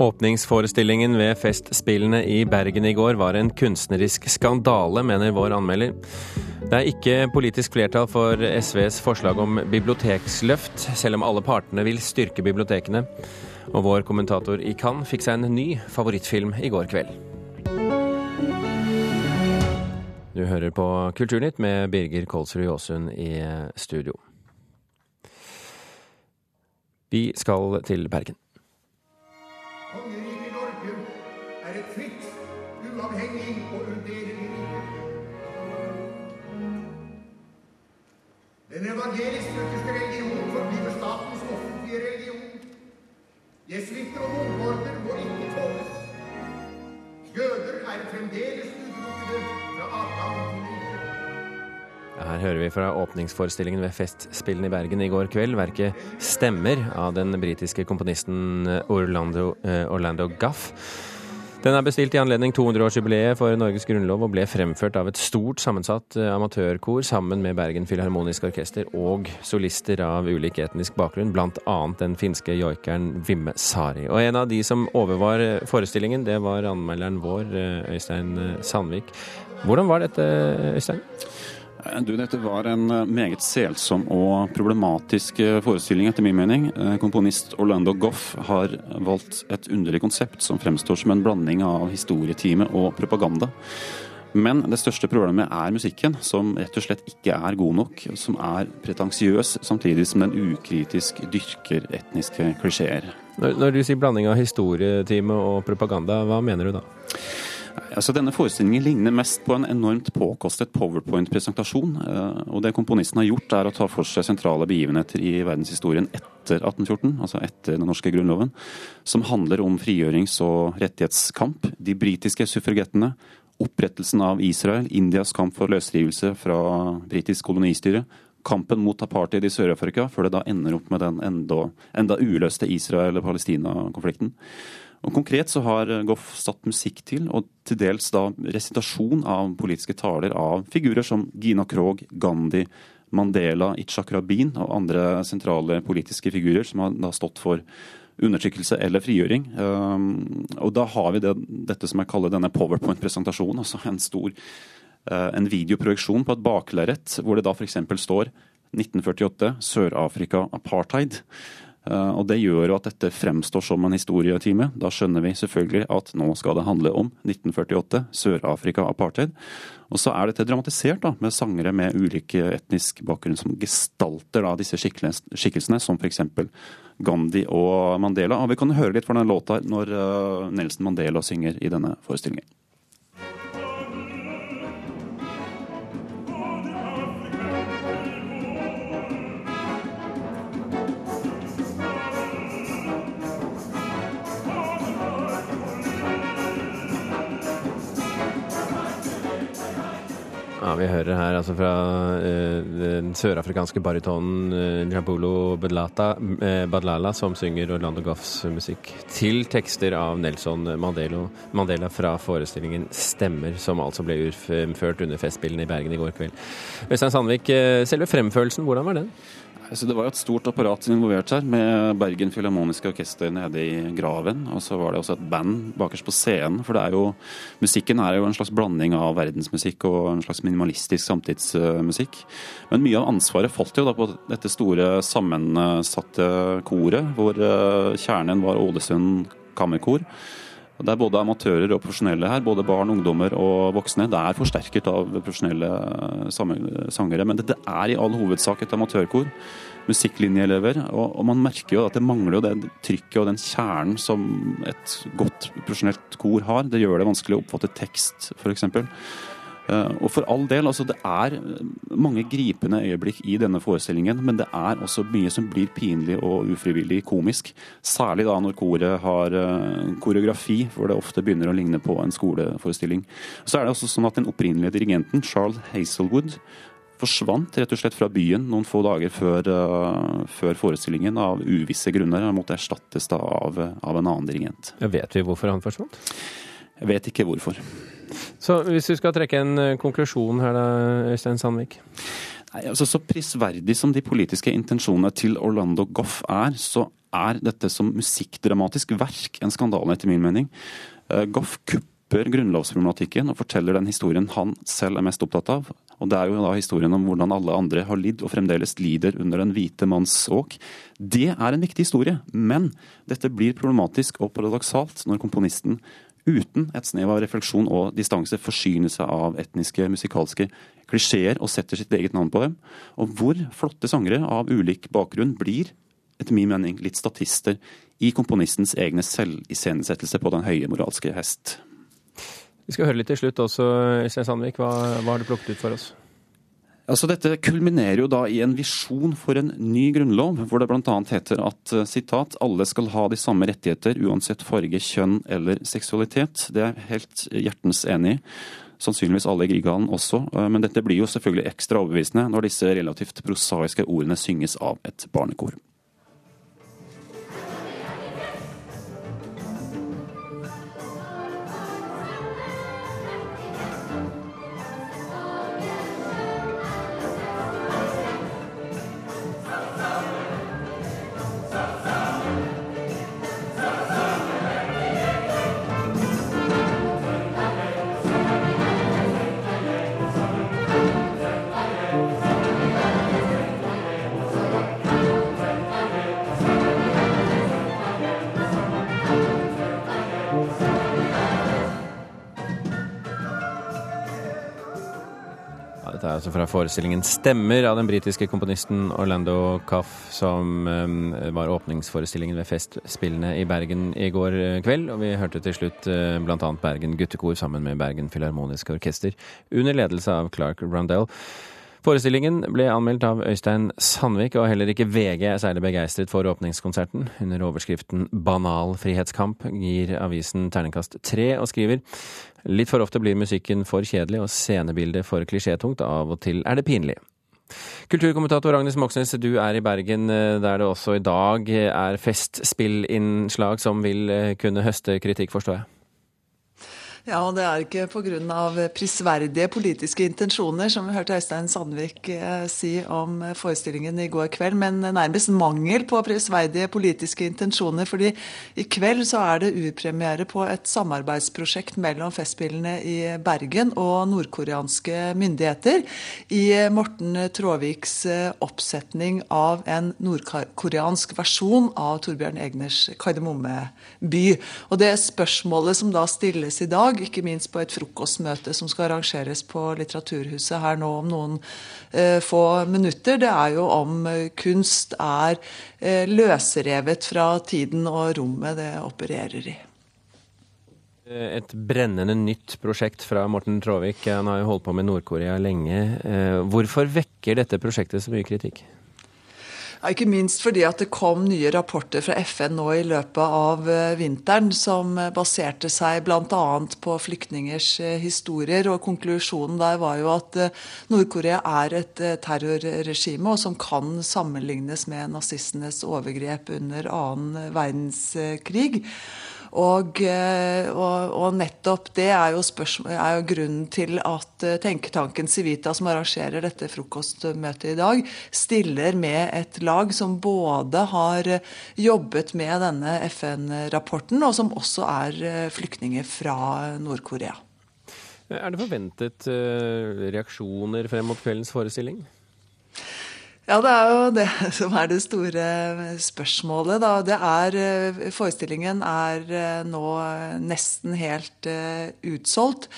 Åpningsforestillingen ved Festspillene i Bergen i går var en kunstnerisk skandale, mener vår anmelder. Det er ikke politisk flertall for SVs forslag om biblioteksløft, selv om alle partene vil styrke bibliotekene. Og vår kommentator i Cannes fikk seg en ny favorittfilm i går kveld. Du hører på Kulturnytt med Birger Kolsrud Jåsund i studio. Vi skal til Bergen. Den evangelisk-lutherske religion forblir statens offentlige religion. Jesuitter og munkeordener må ikke tåles. Jøder er fremdeles utelukkede fra adgang til. Her hører vi fra åpningsforestillingen ved Festspillene i Bergen i går kveld verket 'Stemmer' av den britiske komponisten Orlando, eh, Orlando Guff. Den er bestilt i anledning 200-årsjubileet for Norges grunnlov og ble fremført av et stort sammensatt eh, amatørkor sammen med Bergen Filharmoniske Orkester og solister av ulik etnisk bakgrunn, bl.a. den finske joikeren Vimme Sari. Og en av de som overvar eh, forestillingen, det var anmelderen vår, Øystein Sandvik. Hvordan var dette, Øystein? Du, dette var en eh, meget selsom og problematisk eh, forestilling, etter min mening. Eh, komponist Orlando Goff har valgt et underlig konsept som fremstår som en blanding av historietime og propaganda. Men det største problemet er musikken, som rett og slett ikke er god nok. Som er pretensiøs, samtidig som den ukritisk dyrker etniske klisjeer. Når, når du sier blanding av historietime og propaganda, hva mener du da? Altså, denne forestillingen ligner mest på en enormt påkostet powerpoint-presentasjon. Eh, og det komponisten har gjort, er å ta for seg sentrale begivenheter i verdenshistorien etter 1814, altså etter den norske grunnloven, som handler om frigjørings- og rettighetskamp, de britiske suffragettene, opprettelsen av Israel, Indias kamp for løsrivelse fra britisk kolonistyre, kampen mot apartheid i Sør-Afrika, før det da ender opp med den enda, enda uløste Israel-Palestina-konflikten. Og Konkret så har Goff satt musikk til, og til dels da resitasjon av politiske taler av figurer som Gina Krog, Gandhi, Mandela, Itzhak Rabin og andre sentrale politiske figurer som har da stått for undertrykkelse eller frigjøring. Um, og da har vi det, dette som jeg kaller denne powerpoint-presentasjonen, altså en stor uh, en videoprojeksjon på et baklerret, hvor det da f.eks. står 1948, Sør-Afrika, apartheid. Eh, og Det gjør jo at dette fremstår som en historietime. Da skjønner vi selvfølgelig at nå skal det handle om 1948, Sør-Afrika, apartheid. Og så er dette dramatisert da, med sangere med ulike etnisk bakgrunn som gestalter da, disse skikkelsene, som f.eks. Gandhi og Mandela. Og Vi kan høre litt fra den låta når eh, Nelson Mandela synger i denne forestillingen. Ja, Vi hører her altså fra uh, den sørafrikanske barytonen uh, Jabulo Badlata, uh, Badlala, som synger Orlando Goffs musikk til tekster av Nelson Mandela, Mandela fra forestillingen 'Stemmer', som altså ble utført under Festspillene i Bergen i går kveld. Øystein Sandvik, selve fremførelsen, hvordan var den? Så det var jo et stort apparat involvert her, med Bergen Filharmoniske Orkester nede i graven. Og så var det også et band bakerst på scenen. For det er jo, musikken er jo en slags blanding av verdensmusikk og en slags minimalistisk samtidsmusikk. Men mye av ansvaret falt jo da på dette store sammensatte koret, hvor eh, kjernen var Ålesund Kammerkor. Det er både amatører og profesjonelle her, både barn, ungdommer og voksne. Det er forsterket av profesjonelle sangere, men dette er i all hovedsak et amatørkor. Musikklinjeelever. Og, og, man merker jo at det mangler jo det trykket og den kjernen som et godt profesjonelt kor har. Det gjør det vanskelig å oppfatte tekst, f.eks. Eh, og for all del, altså det er mange gripende øyeblikk i denne forestillingen, men det er også mye som blir pinlig og ufrivillig komisk. Særlig da når koret har eh, koreografi, hvor det ofte begynner å ligne på en skoleforestilling. Så er det også sånn at den opprinnelige dirigenten, Charles Hazelwood, forsvant rett og slett fra byen noen få dager før, før forestillingen av uvisse grunner. Han måtte erstattes da av, av en annen dirigent. vet vi hvorfor han forsvant? Jeg vet ikke hvorfor. Så hvis du skal trekke en eh, konklusjon her da, Øystein Sandvik? Nei, altså Så prisverdig som de politiske intensjonene til Orlando Goff er, så er dette som musikkdramatisk verk en skandale, etter min mening. Goff kupper grunnlovsproblematikken og forteller den historien han selv er mest opptatt av. Og Det er jo da historien om hvordan alle andre har lidd og fremdeles lider under den hvite manns åk. Det er en viktig historie, men dette blir problematisk og paradoksalt når komponisten uten et snev av refleksjon og distanse forsyner seg av etniske, musikalske klisjeer og setter sitt eget navn på dem. Og hvor flotte sangere av ulik bakgrunn blir, etter min mening, litt statister i komponistens egne selviscenesettelse på den høye moralske hest. Vi skal høre litt til slutt også, Øystein Sandvik. Hva, hva har du plukket ut for oss? Altså Dette kulminerer jo da i en visjon for en ny grunnlov, hvor det bl.a. heter at eh, sitat, alle skal ha de samme rettigheter uansett farge, kjønn eller seksualitet. Det er helt hjertens enig i. Sannsynligvis alle i Grieghallen også, eh, men dette blir jo selvfølgelig ekstra overbevisende når disse relativt prosaiske ordene synges av et barnekor. Dette er altså fra forestillingen 'Stemmer' av den britiske komponisten Orlando Caff, som um, var åpningsforestillingen ved Festspillene i Bergen i går eh, kveld. Og vi hørte til slutt uh, bl.a. Bergen Guttekor sammen med Bergen Filharmoniske Orkester, under ledelse av Clark Rundell. Forestillingen ble anmeldt av Øystein Sandvik, og heller ikke VG er særlig begeistret for åpningskonserten. Under overskriften 'Banal frihetskamp' gir avisen terningkast tre og skriver litt for ofte blir musikken for kjedelig og scenebildet for klisjétungt, av og til er det pinlig. Kulturkommentator Agnes Moxnes, du er i Bergen, der det også i dag er festspillinnslag som vil kunne høste kritikk, forstår jeg? Ja, og det er ikke pga. prisverdige politiske intensjoner, som vi hørte Øystein Sandvik eh, si om forestillingen i går kveld, men nærmest mangel på prisverdige politiske intensjoner. fordi i kveld så er det urpremiere på et samarbeidsprosjekt mellom Festspillene i Bergen og nordkoreanske myndigheter i Morten Tråviks eh, oppsetning av en nordkoreansk versjon av Torbjørn Egners 'Kardemomme-by'. Og det spørsmålet som da stilles i dag, dag, ikke minst på et frokostmøte som skal arrangeres på Litteraturhuset her nå om noen eh, få minutter. Det er jo om eh, kunst er eh, løsrevet fra tiden og rommet det opererer i. Et brennende nytt prosjekt fra Morten Traavik. Han har jo holdt på med Nord-Korea lenge. Eh, hvorfor vekker dette prosjektet så mye kritikk? Ikke minst fordi at det kom nye rapporter fra FN nå i løpet av eh, vinteren som eh, baserte seg bl.a. på flyktningers eh, historier. og Konklusjonen der var jo at Nord-Korea er et terrorregime og som kan sammenlignes med nazistenes overgrep under annen verdenskrig. Og, eh, og, og, nettopp det er jo, er jo, grunnen til at eh, tenketanken Civita, som arrangerer dette frokostmøtet i dag, stiller med et lag som både har jobbet med denne FN-rapporten, og som også er eh, flyktninger fra Nord-Korea. Er det forventet reaksjoner frem mot kveldens forestilling? Ja, det er jo det som er det store spørsmålet. Da. Det er, eh, forestillingen er eh, nå nesten helt utsolgt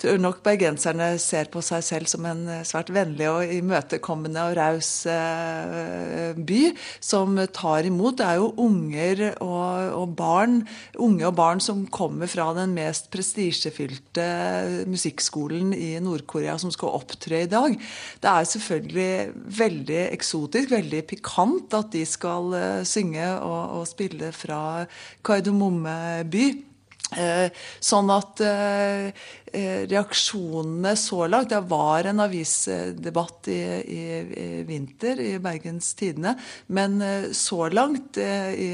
tror nok bergenserne ser på seg selv som en eh, svært vennlig og imøtekommende og raus eh, by som tar imot. Det er jo unger og, og, barn, unge og barn som kommer fra den mest prestisjefylte musikkskolen i Nord-Korea som skal opptre i dag. Det er selvfølgelig veldig eksotisk, veldig pikant at de skal eh, synge og, og spille fra Kardemomme by. Eh, sånn at eh, eh, reaksjonene så langt Det var en avisdebatt i, i, i vinter i Bergens Tidende. Men så langt, i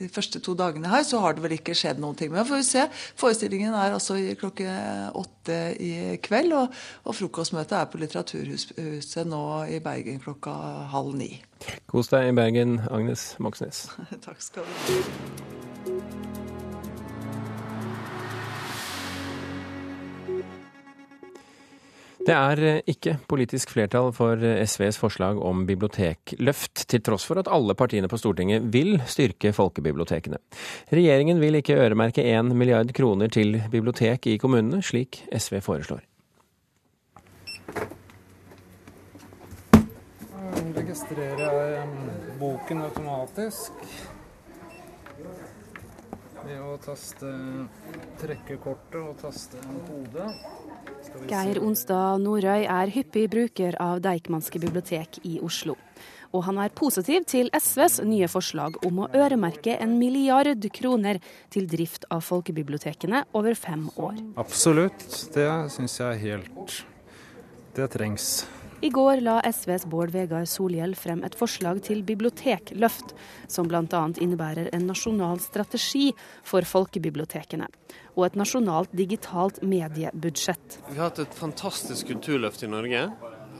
de første to dagene her, så har det vel ikke skjedd noen ting. Men får vi se. Forestillingen er altså klokke åtte i kveld. Og, og frokostmøtet er på Litteraturhuset nå i Bergen klokka halv ni. Kos deg i Bergen, Agnes Moxnes. Takk skal du ha. Det er eh, ikke politisk flertall for eh, SVs forslag om bibliotekløft, til tross for at alle partiene på Stortinget vil styrke folkebibliotekene. Regjeringen vil ikke øremerke 1 milliard kroner til bibliotek i kommunene, slik SV foreslår. registrerer jeg boken automatisk ved å taste trekke kortet og taste hodet. Geir Onstad Norøy er hyppig bruker av Deichmanske bibliotek i Oslo. Og han er positiv til SVs nye forslag om å øremerke en milliard kroner til drift av folkebibliotekene over fem år. Absolutt, det syns jeg er helt Det trengs. I går la SVs Bård Vegar Solhjell frem et forslag til bibliotekløft, som bl.a. innebærer en nasjonal strategi for folkebibliotekene og et nasjonalt digitalt mediebudsjett. Vi har hatt et fantastisk kulturløft i Norge.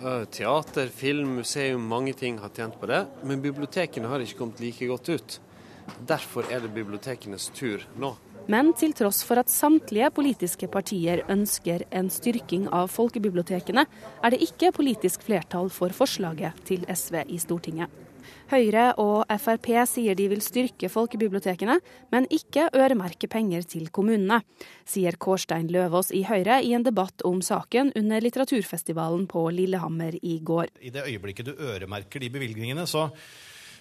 Eh, teater, film, museum, mange ting har tjent på det. Men bibliotekene har ikke kommet like godt ut. Derfor er det bibliotekenes tur nå. Men til tross for at samtlige politiske partier ønsker en styrking av folkebibliotekene, er det ikke politisk flertall for forslaget til SV i Stortinget. Høyre og Frp sier de vil styrke folkebibliotekene, men ikke øremerke penger til kommunene, sier Kårstein Løvaas i Høyre i en debatt om saken under litteraturfestivalen på Lillehammer i går. I det øyeblikket du øremerker de bevilgningene, så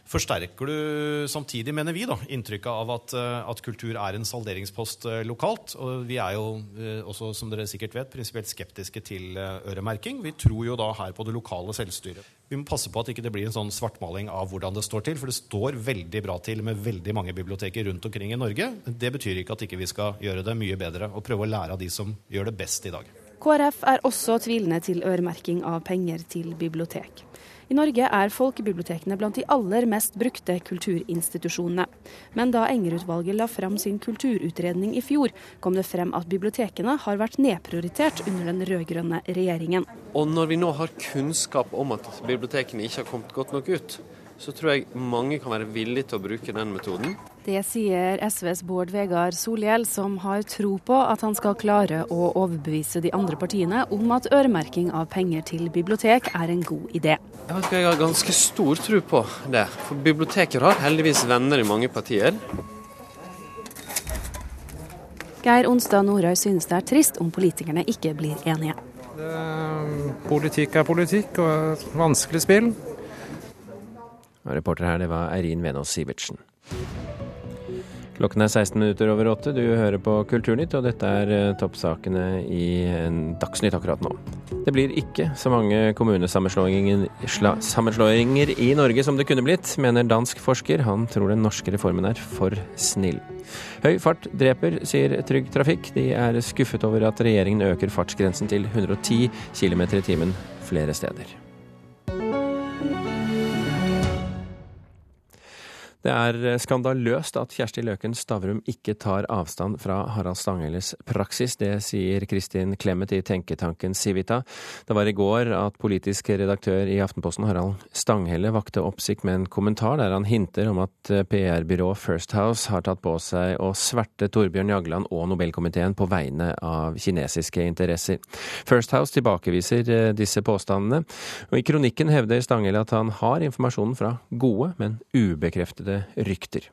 forsterker du samtidig, mener vi, da, inntrykket av at, eh, at, kultur er en salderingspost eh, lokalt. Og vi er jo eh, også, som dere sikkert vet, prinsipielt skeptiske til øremerking. Vi tror jo da her på det lokale selvstyret. Vi må passe på at ikke det ikke blir en sånn svartmaling av hvordan det står til, for det står veldig bra til med veldig mange biblioteker rundt omkring i Norge. Det betyr ikke at ikke vi ikke skal gjøre det mye bedre og prøve å lære av de som gjør det best i dag. KrF er også tvilende til øremerking av penger til bibliotek. I Norge er folkebibliotekene blant de aller mest brukte kulturinstitusjonene. Men da Enger-utvalget la fram sin kulturutredning i fjor, kom det frem at bibliotekene har vært nedprioritert under den rød-grønne regjeringen. Og når vi nå har kunnskap om at bibliotekene ikke har kommet godt nok ut, så tror jeg mange kan være villige til å bruke den metoden. Det sier SVs Bård Vegar Solhjell, som har tro på at han skal klare å overbevise de andre partiene om at øremerking av penger til bibliotek er en god idé. Jeg har ganske stor tro på det. For biblioteker har heldigvis venner i mange partier. Geir Onstad Nordøy synes det er trist om politikerne ikke blir enige. Politikk er politikk og et vanskelig spill. Reporter her, det var Eirin Venås Sivertsen. Klokken er 16 minutter over åtte. Du hører på Kulturnytt, og dette er eh, toppsakene i Dagsnytt akkurat nå. Det blir ikke så mange kommunesammenslåinger i Norge som det kunne blitt, mener dansk forsker. Han tror den norske reformen er for snill. Høy fart dreper, sier Trygg Trafikk. De er skuffet over at regjeringen øker fartsgrensen til 110 km i timen flere steder. Det er eh, skandaløst at Kjersti Løken Stavrum ikke tar avstand fra Harald Stanghelles praksis. Det sier Kristin Clemet i tenketanken Civita. Det var i går at politisk redaktør i Aftenposten Harald Stanghelle vakte oppsikt med en kommentar der han hinter om at eh, PR-byrået First House har tatt på seg å sverte Torbjørn Jagland og Nobelkomiteen på vegne av kinesiske interesser. First House tilbakeviser eh, disse påstandene, og i kronikken hevder Stanghelle at han har informasjonen fra gode, men ubekreftede det rykter.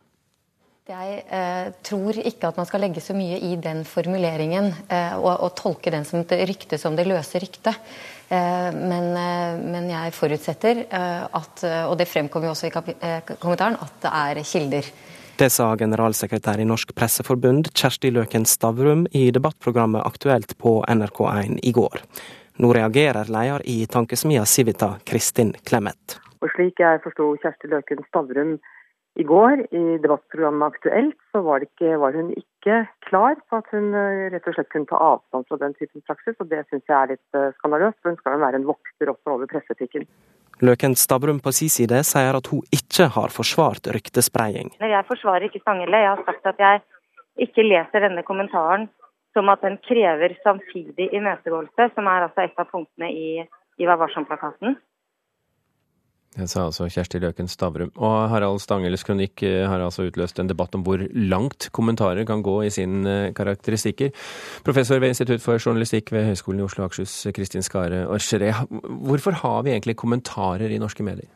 Jeg eh, tror ikke at man skal legge så mye i den formuleringen eh, og, og, tolke den som et rykte som det løse ryktet. Eh, men, eh, men, jeg forutsetter eh, at, og det fremkommer jo også i eh, kommentaren, at det er kilder. Det sa generalsekretær i Norsk Presseforbund Kjersti Løken Stavrum i debattprogrammet Aktuelt på NRK1 i går. Nå reagerer leder i tankesmia Civita, Kristin Clemet. Og slik jeg forsto Kjersti Løken Stavrum I går i debattprogrammet Aktuelt så var, ikke, var, hun ikke klar på at hun eh, rett og slett kunne ta avstand fra den typen praksis, og det syns jeg er litt uh, skandaløst. For hun skal jo være en vokter også over presseetikken. Løken Stabrum på sin side sier at hun ikke har forsvart ryktespredning. Jeg forsvarer ikke Stanghelle. Jeg har sagt at jeg ikke leser denne kommentaren som at den krever samtidig imøtegåelse, som er altså et av punktene i, i Vær varsom-plakaten. Det sa altså Kjersti Løken Stavrum. Og Harald Stangels kronikk eh, har altså utløst en debatt om hvor langt kommentarer kan gå i sine eh, karakteristikker. Professor ved Institutt for journalistikk ved Høgskolen i Oslo og Akershus, Kristin Skare Orcheré. Hvorfor har vi egentlig kommentarer i norske medier?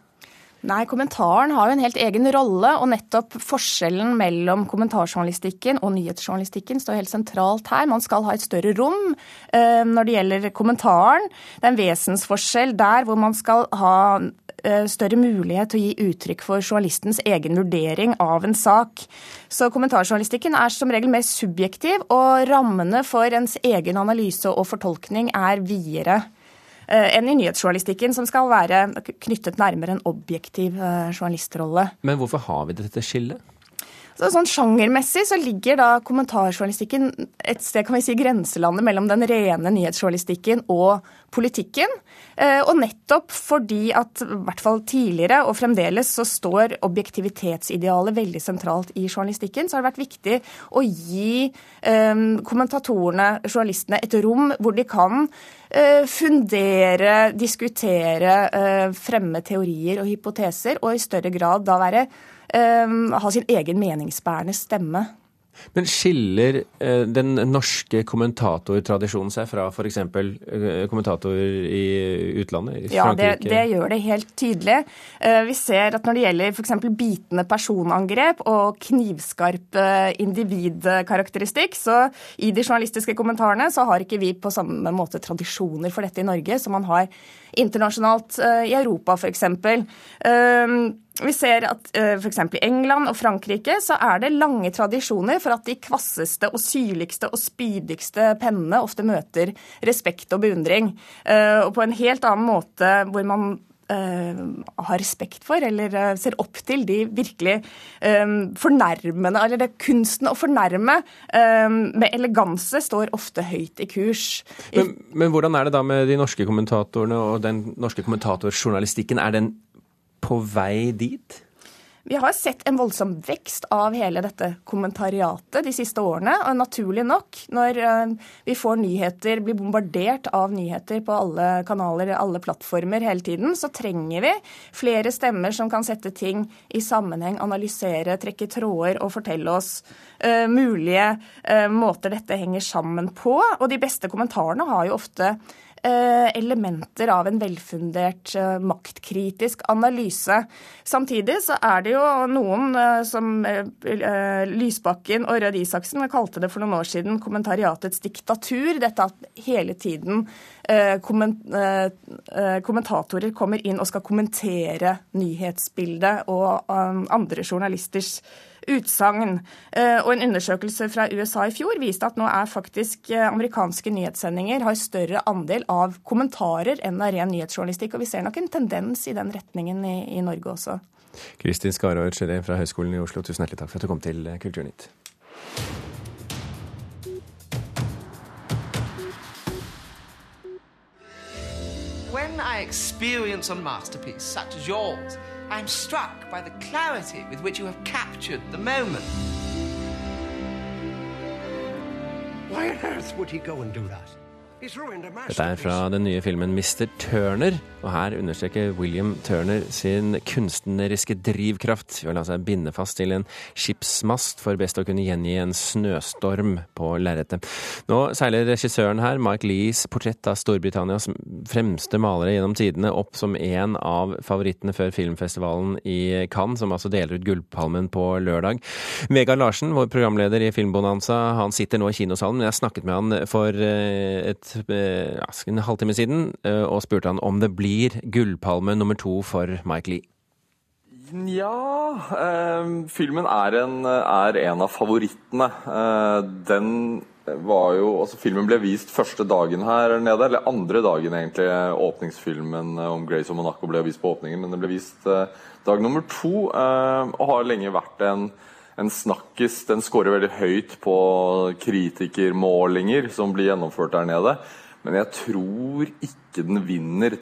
Nei, kommentaren har jo en helt egen rolle, og nettopp forskjellen mellom kommentarjournalistikken og nyhetsjournalistikken står helt sentralt her. Man skal ha et større rom eh, når det gjelder kommentaren. Det er en vesensforskjell der hvor man skal ha eh, større mulighet til å gi uttrykk for journalistens egen vurdering av en sak. Så kommentarjournalistikken er som regel mer subjektiv, og rammene for ens egen analyse og fortolkning er videre. Eh, enn i nyhetsjournalistikken, som skal være knyttet nærmere en objektiv eh, journalistrolle. Men hvorfor har vi dette skillet? Så sånn Sjangermessig så ligger da kommentarjournalistikken et sted kan vi si grenselandet mellom den rene nyhetsjournalistikken og politikken. Eh, og nettopp fordi at i hvert fall tidligere og fremdeles så står objektivitetsidealet veldig sentralt i journalistikken, så har det vært viktig å gi eh, kommentatorene, journalistene, et rom hvor de kan eh, fundere, diskutere, fremme teorier og hypoteser, og i større grad da være ha sin egen meningsbærende stemme. Men skiller eh, den norske kommentatortradisjonen seg fra f.eks. Eh, kommentatorer i utlandet? I ja, det, det, gjør det helt tydelig. Eh, vi ser at når det gjelder f.eks. bitende personangrep og knivskarp individkarakteristikk, så i de journalistiske kommentarene så har ikke vi på samme måte tradisjoner for dette i Norge som man har internasjonalt i Europa f.eks. Vi ser at uh, f.eks. i England og Frankrike så er det lange tradisjoner for at de kvasseste og syrligste og spydigste pennene ofte møter respekt og beundring. Uh, og på en helt annen måte hvor man uh, har respekt for eller ser opp til de virkelig fornærmende Eller det kunsten å fornærme med eleganse står ofte høyt i kurs. Men, men hvordan er det da med de norske kommentatorene og den norske kommentatorjournalistikken? Er den på vei dit? Vi har sett en voldsom vekst av hele dette kommentariatet de siste årene. Og naturlig nok, når eh, vi får nyheter, blir bombardert av nyheter på alle kanaler, alle plattformer hele tiden, så trenger vi flere stemmer som kan sette ting i sammenheng, analysere, trekke tråder og fortelle oss uh, mulige uh, måter dette henger sammen på. Og de beste kommentarene har jo ofte elementer av en velfundert eh, maktkritisk analyse. Samtidig så er det jo noen eh, som Lysbakken og Rød Isaksen kalte det for noen år siden kommentariatets diktatur. Dette at hele tiden kommentatorer kommer inn og skal kommentere nyhetsbildet og andre journalisters utsagn. Eh, og en undersøkelse fra USA i fjor viste at nå er faktisk eh, amerikanske nyhetssendinger har større andel av kommentarer enn av ren nyhetsjournalistikk. Og vi ser nok en tendens i den retningen i, i Norge også. Kristin Skarøy Chere fra Høgskolen i Oslo, tusen hjertelig takk for at du kom til Kulturnytt. When I experience a masterpiece such as yours, I'm struck by the clarity with which you have captured the moment. Why on earth would he go and do that? Dette er fra den nye filmen Mr. Turner, og her understreker William Turner sin kunstneriske drivkraft ved å la seg binde fast til en skipsmast for best å kunne gjengi en snøstorm på lerretet. Nå seiler regissøren her, Mike Lees portrett av Storbritannias fremste malere gjennom tidene, opp som en av favorittene før filmfestivalen i Cannes, som altså deler ut Gullpalmen på lørdag. Vegard Larsen, vår programleder i Filmbonanza, han sitter nå i kinosalen, men jeg snakket med han for eh, et Eh, ja, en halvtime siden eh, og spurte han om det blir gullpalme nummer to for Mike Lee. Ja eh, Filmen er en, er en, av favorittene. Eh, den var jo altså Filmen ble vist første dagen her nede, eller andre dagen egentlig. Åpningsfilmen om Grace og Monaco ble vist på åpningen, men den ble vist eh, dag nummer to. Eh, og har lenge vært en, en snakkis. Den scorer veldig høyt på kritikermålinger som blir gjennomført der nede. Men jeg tror ikke den vinner.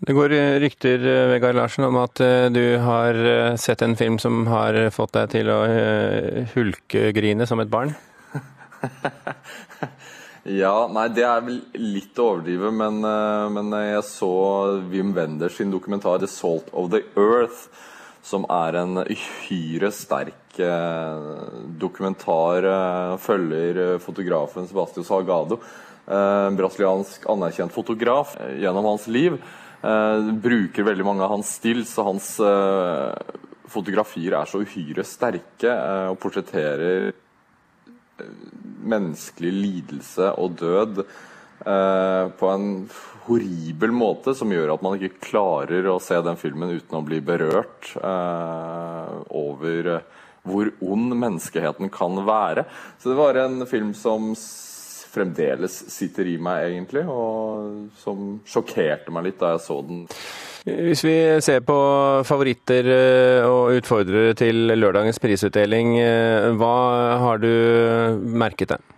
Det går rykter Vegard Larsen, om at eh, du har eh, sett en film som har fått deg til å eh, hulkegrine som et barn? ja, nei, det er vel litt å overdrive, men, men jeg så Wim Wenders sin dokumentar 'The Salt of the Earth', som er en uhyre sterk dokumentar. Følger fotografen Sebastian Salgado en brasiliansk anerkjent fotograf eh, gjennom hans liv. Eh, bruker veldig mange av hans stills, og hans fotografier er så uhyre sterke og portretterer menneskelig lidelse og død på en horribel måte som gjør at man ikke klarer å se den filmen uten å bli berørt over hvor ond menneskeheten kan være. Så det var en film som fremdeles sitter i meg, egentlig, og som sjokkerte meg litt da jeg så den. Hvis vi ser på favoritter eh, og utfordrere til lørdagens prisutdeling, eh, hva har du merket deg?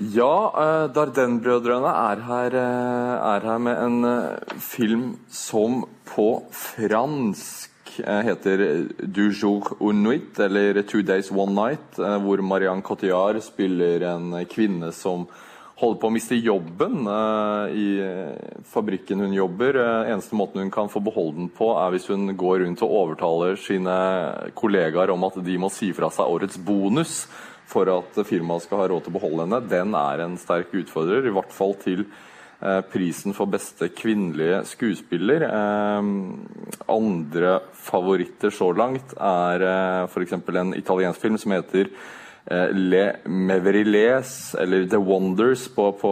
Ja, eh, Dardenne-brødrene er, er, her med en film som på fransk Eh, heter Du jour une nuit, eller Two Days One Night, eh, hvor Marianne Cotillard spiller en kvinne som holder på å miste jobben i fabrikken hun jobber. Eneste måten hun kan få beholde den på, er hvis hun går rundt og overtaler sine kollegaer om at de må si fra seg årets bonus for at firmaet skal ha råd til å beholde henne. Den er en sterk utfordrer, i hvert fall til Eh, prisen for beste kvinnelige skuespiller. Eh, andre favoritter så langt er eh, f.eks. en italiensk film som heter Le Meveriles, eller The Wonders på, på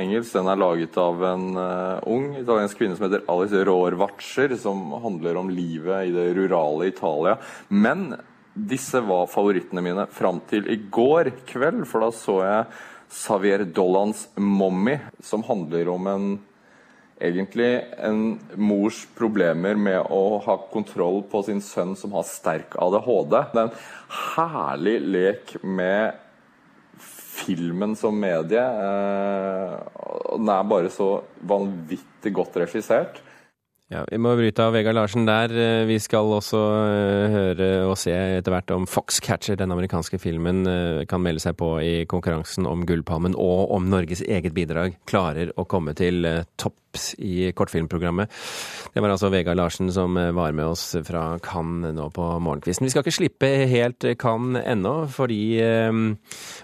engelsk. Den er laget av en ung italiensk kvinne som heter Alice Rohrwacher, som handler om livet i det rurale Italia. Men disse var favorittene mine fram til i går kveld, for da så jeg Xavier Dollans 'Mommy', som handler om en egentlig en mors problemer med å ha kontroll på sin sønn som har sterk ADHD. Det er en herlig lek med filmen som medie. Eh, den er bare så vanvittig godt regissert. Ja, Vi må bryte av Vegard Larsen der. Eh, vi skal også eh, høre og se etter hvert om Foxcatcher, den amerikanske filmen, eh, kan melde seg på i konkurransen om Gullpalmen, og om Norges eget bidrag klarer å komme til topp i kortfilmprogrammet. Det var altså Vegard Larsen som var med oss fra Cannes nå på morgenkvisten. Vi skal ikke slippe helt Cannes ennå, fordi eh,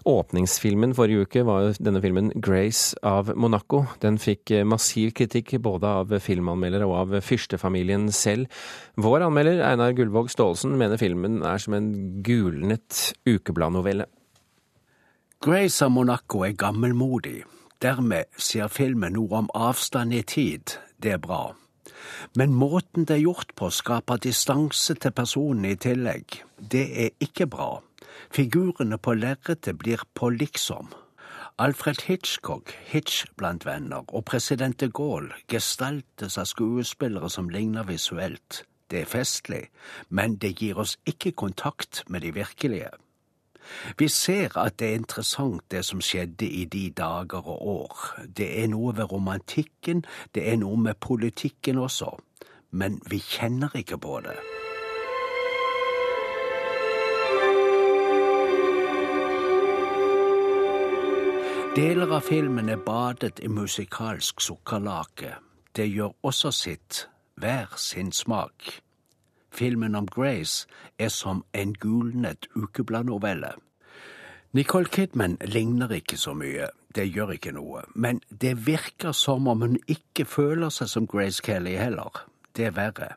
åpningsfilmen forrige uke var denne filmen 'Grace av Monaco'. Den fikk massiv kritikk både av filmanmeldere og av fyrstefamilien selv. Vår anmelder Einar Gullvåg Staalesen mener filmen er som en gulnet ukebladnovelle. Grace av Monaco er gammelmodig. Dermed sier filmen noe om avstand i tid. Det er bra. Men måten det er gjort på, skaper distanse til personen i tillegg. Det er ikke bra. Figurene på lerretet blir på liksom. Alfred Hitchcock, Hitch blant venner, og president de Gaulle gestaltes av skuespillere som ligner visuelt. Det er festlig, men det gir oss ikke kontakt med de virkelige. Vi ser at det er interessant det som skjedde i de dager og år. Det er noe ved romantikken, det er noe med politikken også. Men vi kjenner ikke på det. Deler av filmen er badet i musikalsk sukkerlake. Det gjør også sitt, hver sin smak. Filmen om Grace er som en gulnet ukebladnovelle. Nicole Kidman ligner ikke så mye, det gjør ikke noe, men det virker som om hun ikke føler seg som Grace Kelly heller. Det er verre.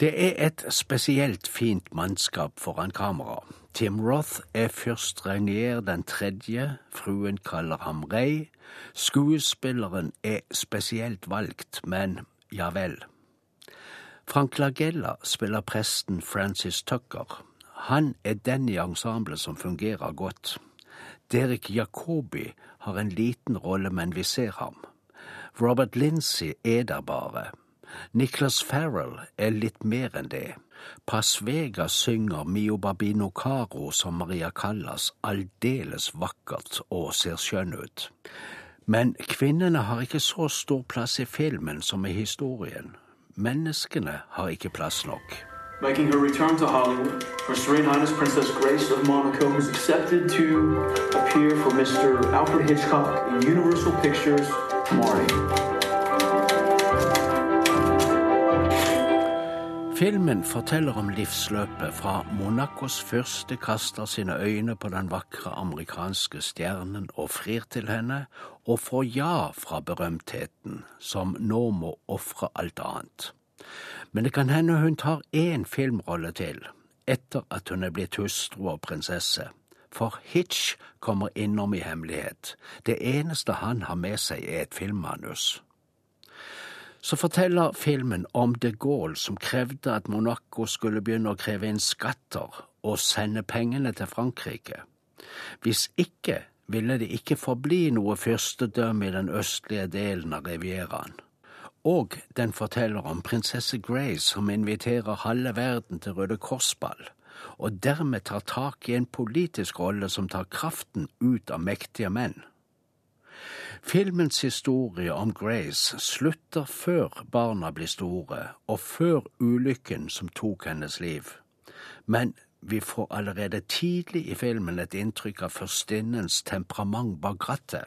Det er et spesielt fint mannskap foran kamera. Tim Roth er fyrst Rainier den tredje, fruen kaller ham Ray. Skuespilleren er spesielt valgt, men ja vel. Frank Lagella spiller presten Francis Tucker. Han er den i ensemblet som fungerer godt. Derek Jacobi har en liten rolle, men vi ser ham. Robert Lindsay er der bare. Nicholas Farrell er litt mer enn det. Pass Vega synger Mio Babino Caro som Maria Callas aldeles vakkert og ser skjønn ut. Men kvinnene har ikke så stor plass i filmen som i historien. Menneskene har ikke plass nok. Making her return to Hollywood, Her Serene Highness Princess Grace of Monaco has accepted to appear for Mr. Alfred Hitchcock in Universal Pictures' Marty. Filmen forteller om livsløpet fra Monacos første kaster sine øyne på den vakre amerikanske stjernen og frir til henne, og får ja fra berømtheten, som nå må ofre alt annet. Men det kan hende hun tar én filmrolle til, etter at hun er blitt hustru og prinsesse. For Hitch kommer innom i hemmelighet. Det eneste han har med seg, er et filmmanus så forteller filmen om de Gaulle som krevde at Monaco skulle begynne å kreve inn skatter og sende pengene til Frankrike. Hvis ikke ville det ikke forbli noe fyrstedømme i den østlige delen av Rivieraen. Og den forteller om prinsesse Grace som inviterer halve verden til Røde Korsball, og dermed tar tak i en politisk rolle som tar kraften ut av mektige menn. Filmens historie om Grace slutter før barna blir store, og før ulykken som tok hennes liv. Men vi får allerede tidlig i filmen et inntrykk av førstinnens temperament bak rattet.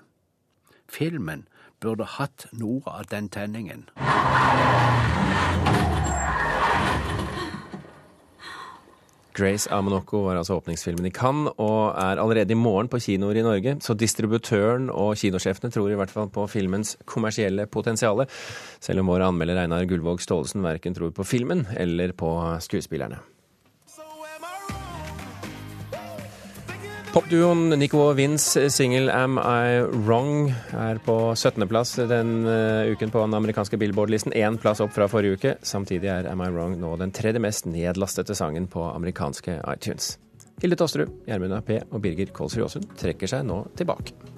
Filmen burde hatt noe av den tenningen. Grace av Monaco var altså åpningsfilmen i Cannes, og er allerede i morgen på kinoer i Norge. Så distributøren og kinosjefene tror i hvert fall på filmens kommersielle potensial. Selv om vår anmelder Einar Gullvåg Staalesen verken tror på filmen eller på skuespillerne. Popduoen Nico Wins' singel 'Am I Wrong' er på 17.-plass den uh, uken på den amerikanske Billboard-listen. Én plass opp fra forrige uke. Samtidig er 'Am I Wrong' nå den tredje mest nedlastete sangen på amerikanske iTunes. Hilde Tosterud, Gjermund P og Birger Kålsrud Aasund trekker seg nå tilbake.